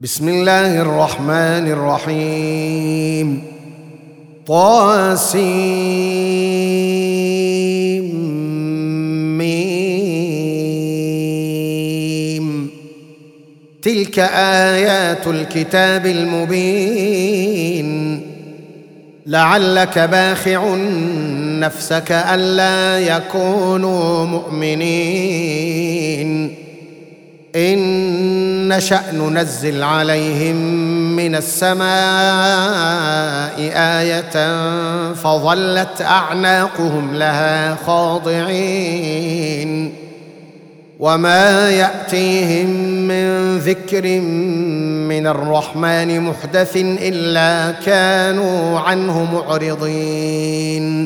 بسم الله الرحمن الرحيم طاسيم تلك ايات الكتاب المبين لعلك باخع نفسك الا يكونوا مؤمنين إن نشأ ننزل عليهم من السماء آية فظلت أعناقهم لها خاضعين. وما يأتيهم من ذكر من الرحمن محدث إلا كانوا عنه معرضين.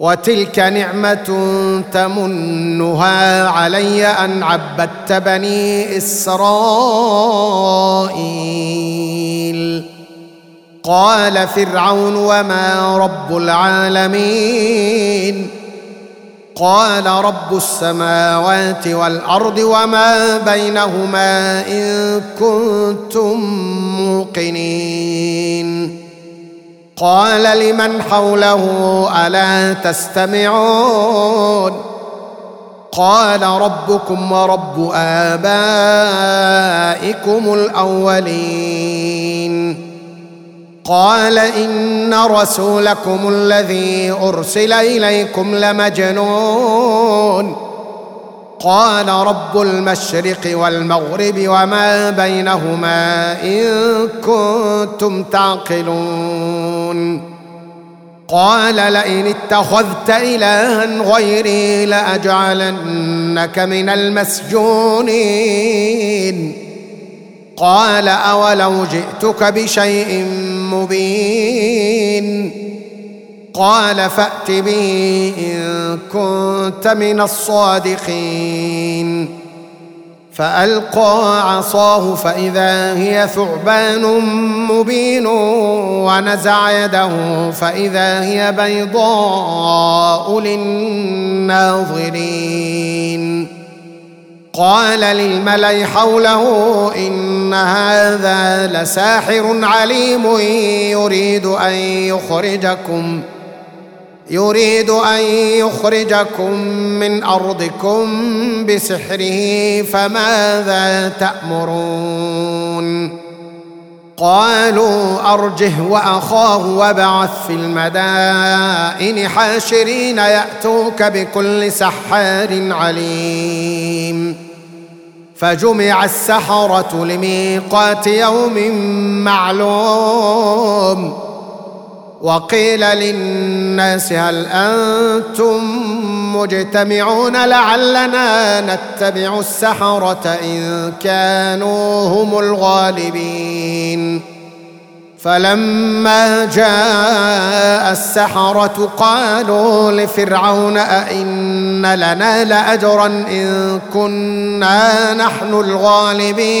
وتلك نعمة تمنها علي أن عبدت بني إسرائيل. قال فرعون وما رب العالمين؟ قال رب السماوات والأرض وما بينهما إن كنتم موقنين. قال لمن حوله ألا تستمعون؟ قال ربكم ورب آبائكم الأولين. قال إن رسولكم الذي أرسل إليكم لمجنون. قال رب المشرق والمغرب وما بينهما إن كنتم تعقلون. قال لئن اتخذت إلها غيري لأجعلنك من المسجونين. قال أولو جئتك بشيء مبين. قال فأت به إن كنت من الصادقين. فألقى عصاه فإذا هي ثعبان مبين ونزع يده فإذا هي بيضاء للناظرين. قال للملأ حوله إن هذا لساحر عليم يريد أن يخرجكم. يريد أن يخرجكم من أرضكم بسحره فماذا تأمرون؟ قالوا أرجه وأخاه وابعث في المدائن حاشرين يأتوك بكل سحار عليم. فجمع السحرة لميقات يوم معلوم. وقيل للناس هل أنتم مجتمعون لعلنا نتبع السحرة إن كانوا هم الغالبين. فلما جاء السحرة قالوا لفرعون أئن لنا لأجرا إن كنا نحن الغالبين.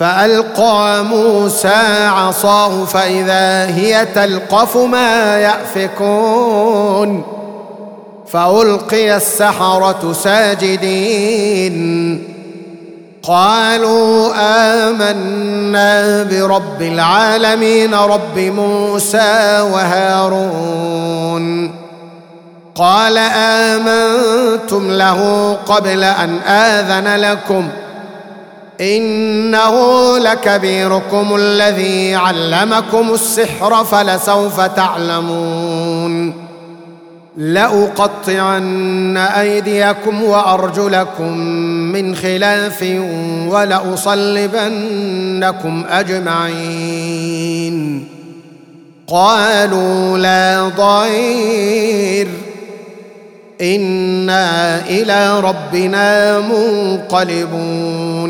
فألقى موسى عصاه فإذا هي تلقف ما يأفكون فألقي السحرة ساجدين قالوا آمنا برب العالمين رب موسى وهارون قال آمنتم له قبل أن آذن لكم إنه لكبيركم الذي علمكم السحر فلسوف تعلمون لأقطعن أيديكم وأرجلكم من خلاف ولأصلبنكم أجمعين. قالوا لا ضير. إنا إلى ربنا منقلبون.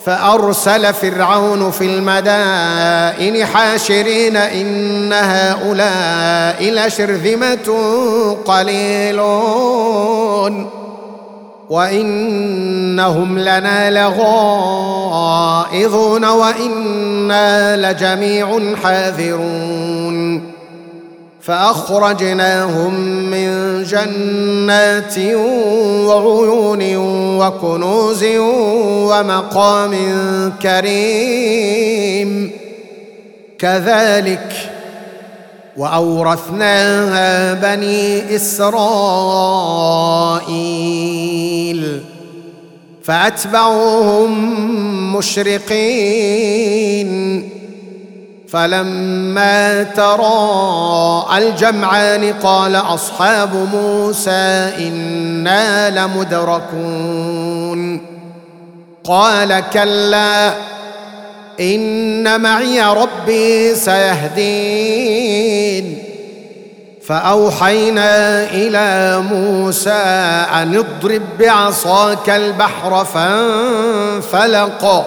فأرسل فرعون في المدائن حاشرين إن هؤلاء لشرذمة قليلون وإنهم لنا لغائظون وإنا لجميع حاذرون فأخرجناهم من جنات وعيون وكنوز ومقام كريم. كذلك وأورثناها بني إسرائيل. فأتبعوهم مشرقين. فلما تراءى الجمعان قال أصحاب موسى إنا لمدركون. قال كلا إن معي ربي سيهدين. فأوحينا إلى موسى أن اضرب بعصاك البحر فانفلق.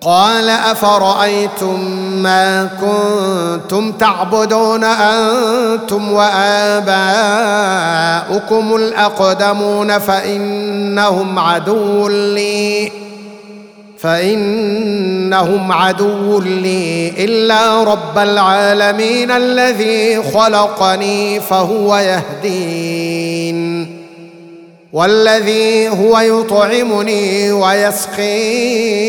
قال أفرأيتم ما كنتم تعبدون أنتم وآباؤكم الأقدمون فإنهم عدو لي فإنهم عدو لي إلا رب العالمين الذي خلقني فهو يهدين والذي هو يطعمني ويسقين.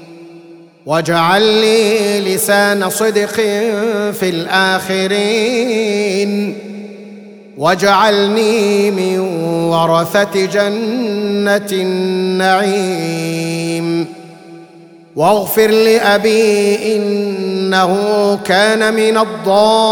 واجعل لي لسان صدق في الآخرين. واجعلني من ورثة جنة النعيم. واغفر لأبي إنه كان من الضالين.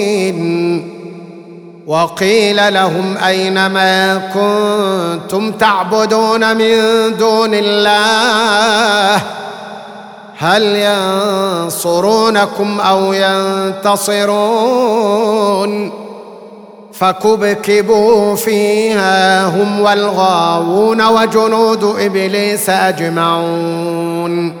وقيل لهم أين ما كنتم تعبدون من دون الله؟ هل ينصرونكم أو ينتصرون؟ فكبكبوا فيها هم والغاوون وجنود إبليس أجمعون.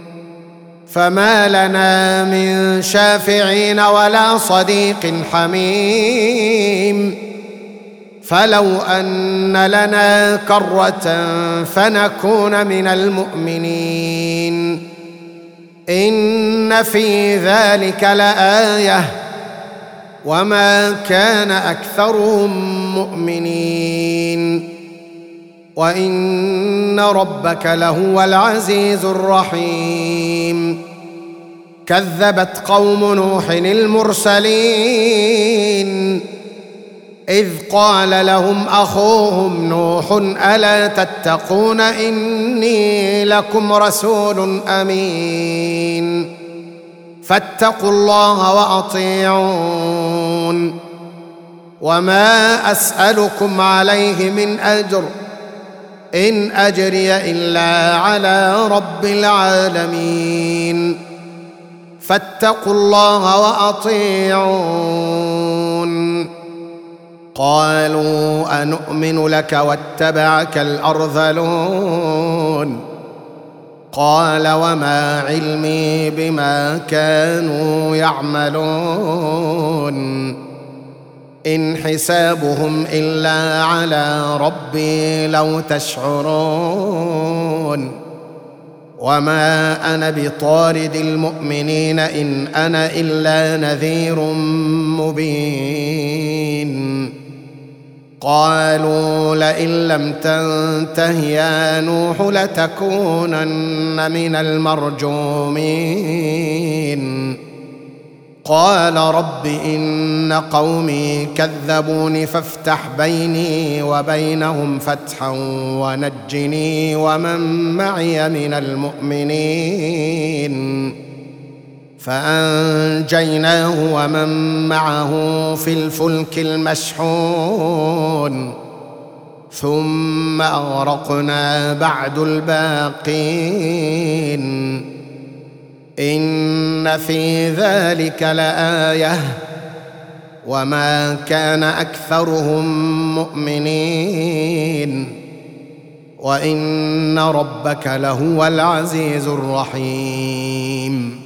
فما لنا من شافعين ولا صديق حميم. فلو أن لنا كرة فنكون من المؤمنين. إن في ذلك لآية. وما كان أكثرهم مؤمنين. وان ربك لهو العزيز الرحيم كذبت قوم نوح المرسلين اذ قال لهم اخوهم نوح الا تتقون اني لكم رسول امين فاتقوا الله واطيعون وما اسالكم عليه من اجر إن أجري إلا على رب العالمين. فاتقوا الله وأطيعون. قالوا انومن لك واتبعك الأرذلون. قال وما علمي بما كانوا يعملون. إن حسابهم إلا على ربي لو تشعرون. وما أنا بطارد المؤمنين إن أنا إلا نذير مبين. قالوا لئن لم تنته يا نوح لتكونن من المرجومين. قال رب إن قومي كذبوني فافتح بيني وبينهم فتحا ونجني ومن معي من المؤمنين. فأنجيناه ومن معه في الفلك المشحون. ثم أغرقنا بعد الباقين. إن في ذلك لآية. وما كان أكثرهم مؤمنين. وإن ربك لهو العزيز الرحيم.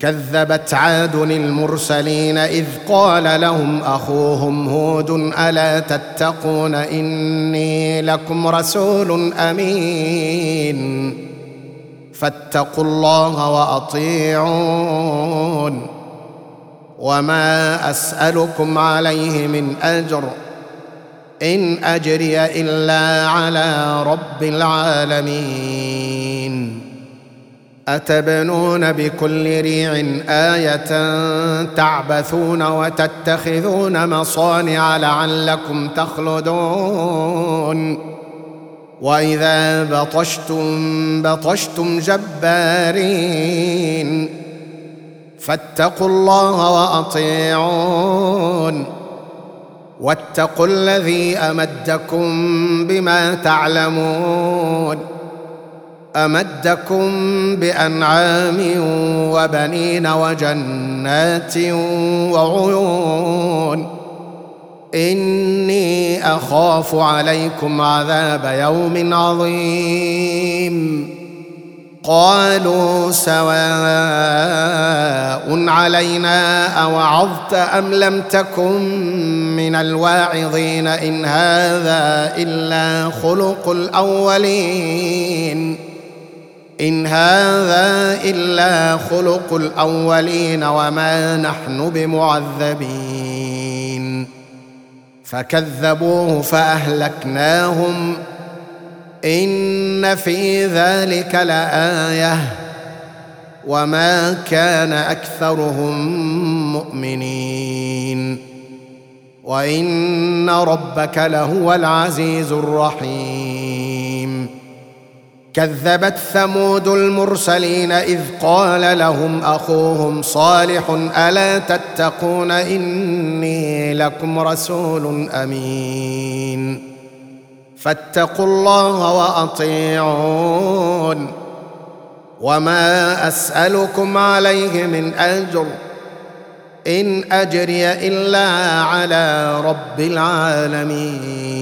كذبت عاد المرسلين إذ قال لهم أخوهم هود ألا تتقون إني لكم رسول أمين. فاتقوا الله وأطيعون. وما أسألكم عليه من أجر. إن أجري إلا على رب العالمين. أتبنون بكل ريع آية تعبثون وتتخذون مصانع لعلكم تخلدون. وإذا بطشتم بطشتم جبارين فاتقوا الله وأطيعون واتقوا الذي أمدكم بما تعلمون أمدكم بأنعام وبنين وجنات وعيون إني أخاف عليكم عذاب يوم عظيم. قالوا سواء علينا أوعظت أم لم تكن من الواعظين إن هذا إلا خلق الأولين. إن هذا إلا خلق الأولين وما نحن بمعذبين. فكذبوه فأهلكناهم. إن في ذلك لآية. وما كان أكثرهم مؤمنين. وإن ربك لهو العزيز الرحيم. كذبت ثمود المرسلين إذ قال لهم أخوهم صالح ألا تتقون إني لكم رسول أمين فاتقوا الله وأطيعون وما أسألكم عليه من أجر إن أجري إلا على رب العالمين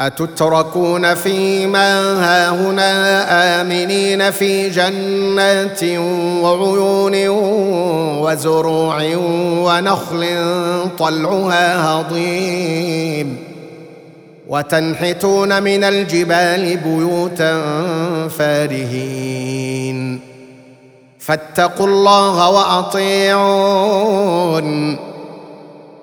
أتتركون فيما هاهنا آمنين في جنات وعيون وزروع ونخل طلعها هضيم وتنحتون من الجبال بيوتا فارهين فاتقوا الله وأطيعون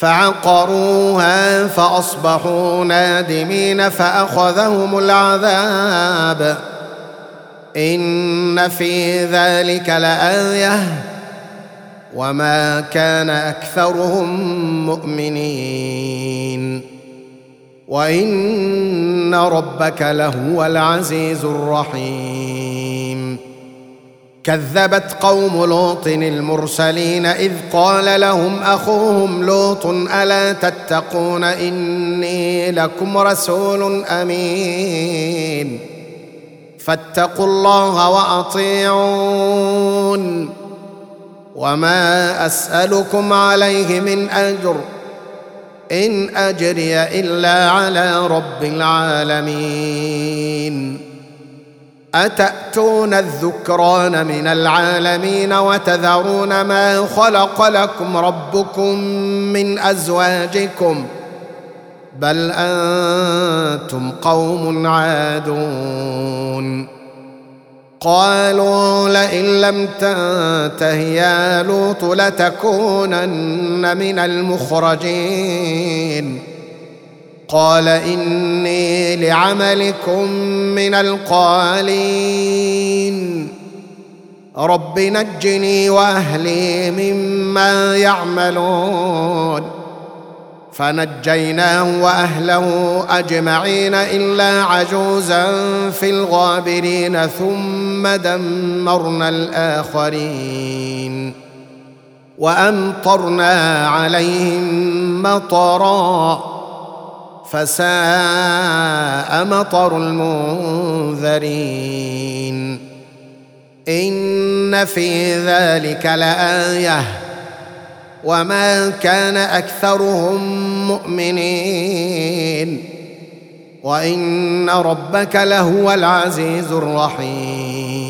فعقروها فأصبحوا نادمين فأخذهم العذاب. إن في ذلك لآية. وما كان أكثرهم مؤمنين. وإن ربك لهو العزيز الرحيم. كذبت قوم لوط المرسلين إذ قال لهم أخوهم لوط ألا تتقون إني لكم رسول أمين فاتقوا الله وأطيعون وما أسألكم عليه من أجر إن أجري إلا على رب العالمين أتأتون الذكران من العالمين وتذرون ما خلق لكم ربكم من أزواجكم بل أنتم قوم عادون قالوا لئن لم تنته يا لوط لتكونن من المخرجين قال إني لعملكم من القالين. رب نجني وأهلي مما يعملون. فنجيناه وأهله أجمعين إلا عجوزا في الغابرين ثم دمرنا الآخرين. وأمطرنا عليهم مطرا. فساء مطر المنذرين. إن في ذلك لآية. وما كان أكثرهم مؤمنين. وإن ربك لهو العزيز الرحيم.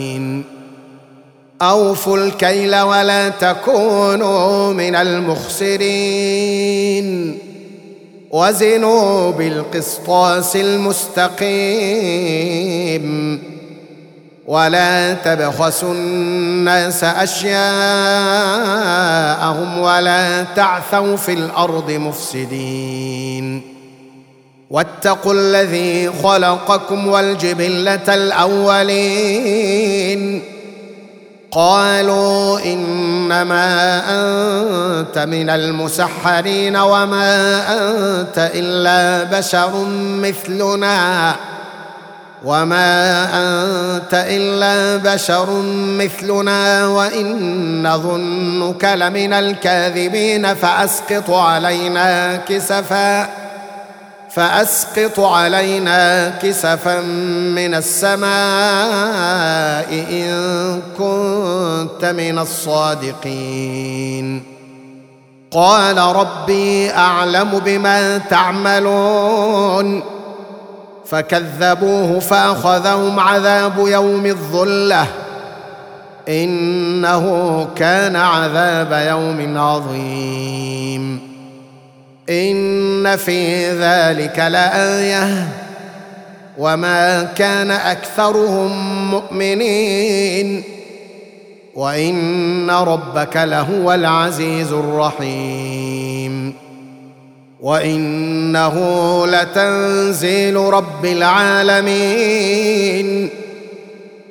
أوفوا الكيل ولا تكونوا من المخسرين. وزنوا بالقسطاس المستقيم. ولا تبخسوا الناس أشياءهم ولا تعثوا في الأرض مفسدين. واتقوا الذي خلقكم والجبلة الأولين. قالوا إنما أنت من المسحرين وما أنت إلا بشر مثلنا وما أنت إلا بشر مثلنا وإن نظنك لمن الكاذبين فأسقط علينا كسفا فأسقط علينا كسفا من السماء إن كنت من الصادقين. قال ربي أعلم بما تعملون. فكذبوه فأخذهم عذاب يوم الظلة. إنه كان عذاب يوم عظيم. إن في ذلك لآية. وما كان أكثرهم مؤمنين. وإن ربك لهو العزيز الرحيم. وإنه لتنزيل رب العالمين.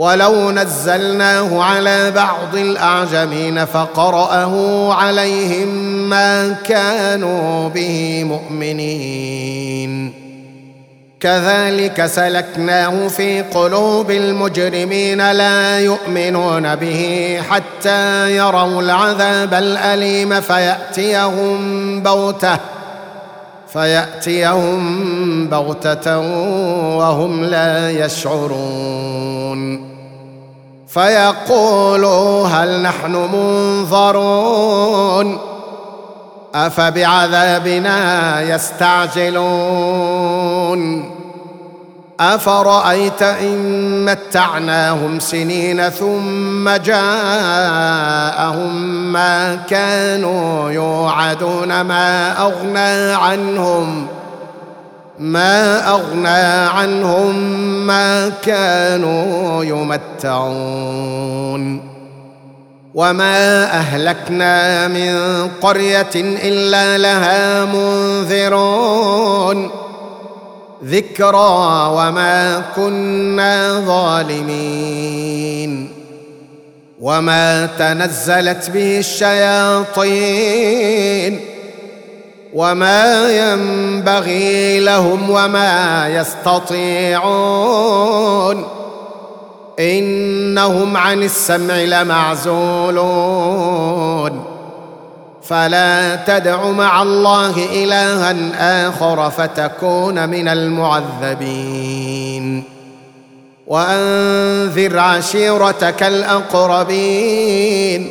ولو نزلناه على بعض الأعجمين فقرأه عليهم ما كانوا به مؤمنين. كذلك سلكناه في قلوب المجرمين لا يؤمنون به حتى يروا العذاب الأليم فيأتيهم بوته فيأتيهم بغتة وهم لا يشعرون. فيقولوا هل نحن منظرون؟ أفبعذابنا يستعجلون؟ أفرأيت إن متعناهم سنين ثم جاءهم ما كانوا يوعدون ما أغنى عنهم؟ ما أغنى عنهم ما كانوا يمتعون. وما أهلكنا من قرية إلا لها منذرون. ذكرى وما كنا ظالمين. وما تنزلت به الشياطين. وما ينبغي لهم وما يستطيعون. إنهم عن السمع لمعزولون. فلا تدع مع الله إلها آخر فتكون من المعذبين. وأنذر عشيرتك الأقربين.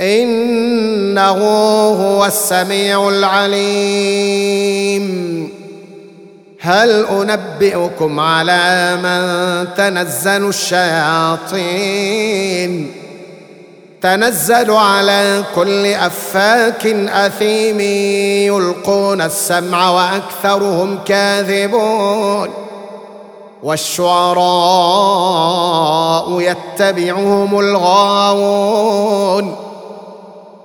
إنه هو السميع العليم. هل أنبئكم على من تنزل الشياطين؟ تنزل على كل أفاك أثيم يلقون السمع وأكثرهم كاذبون. والشعراء يتبعهم الغاوون.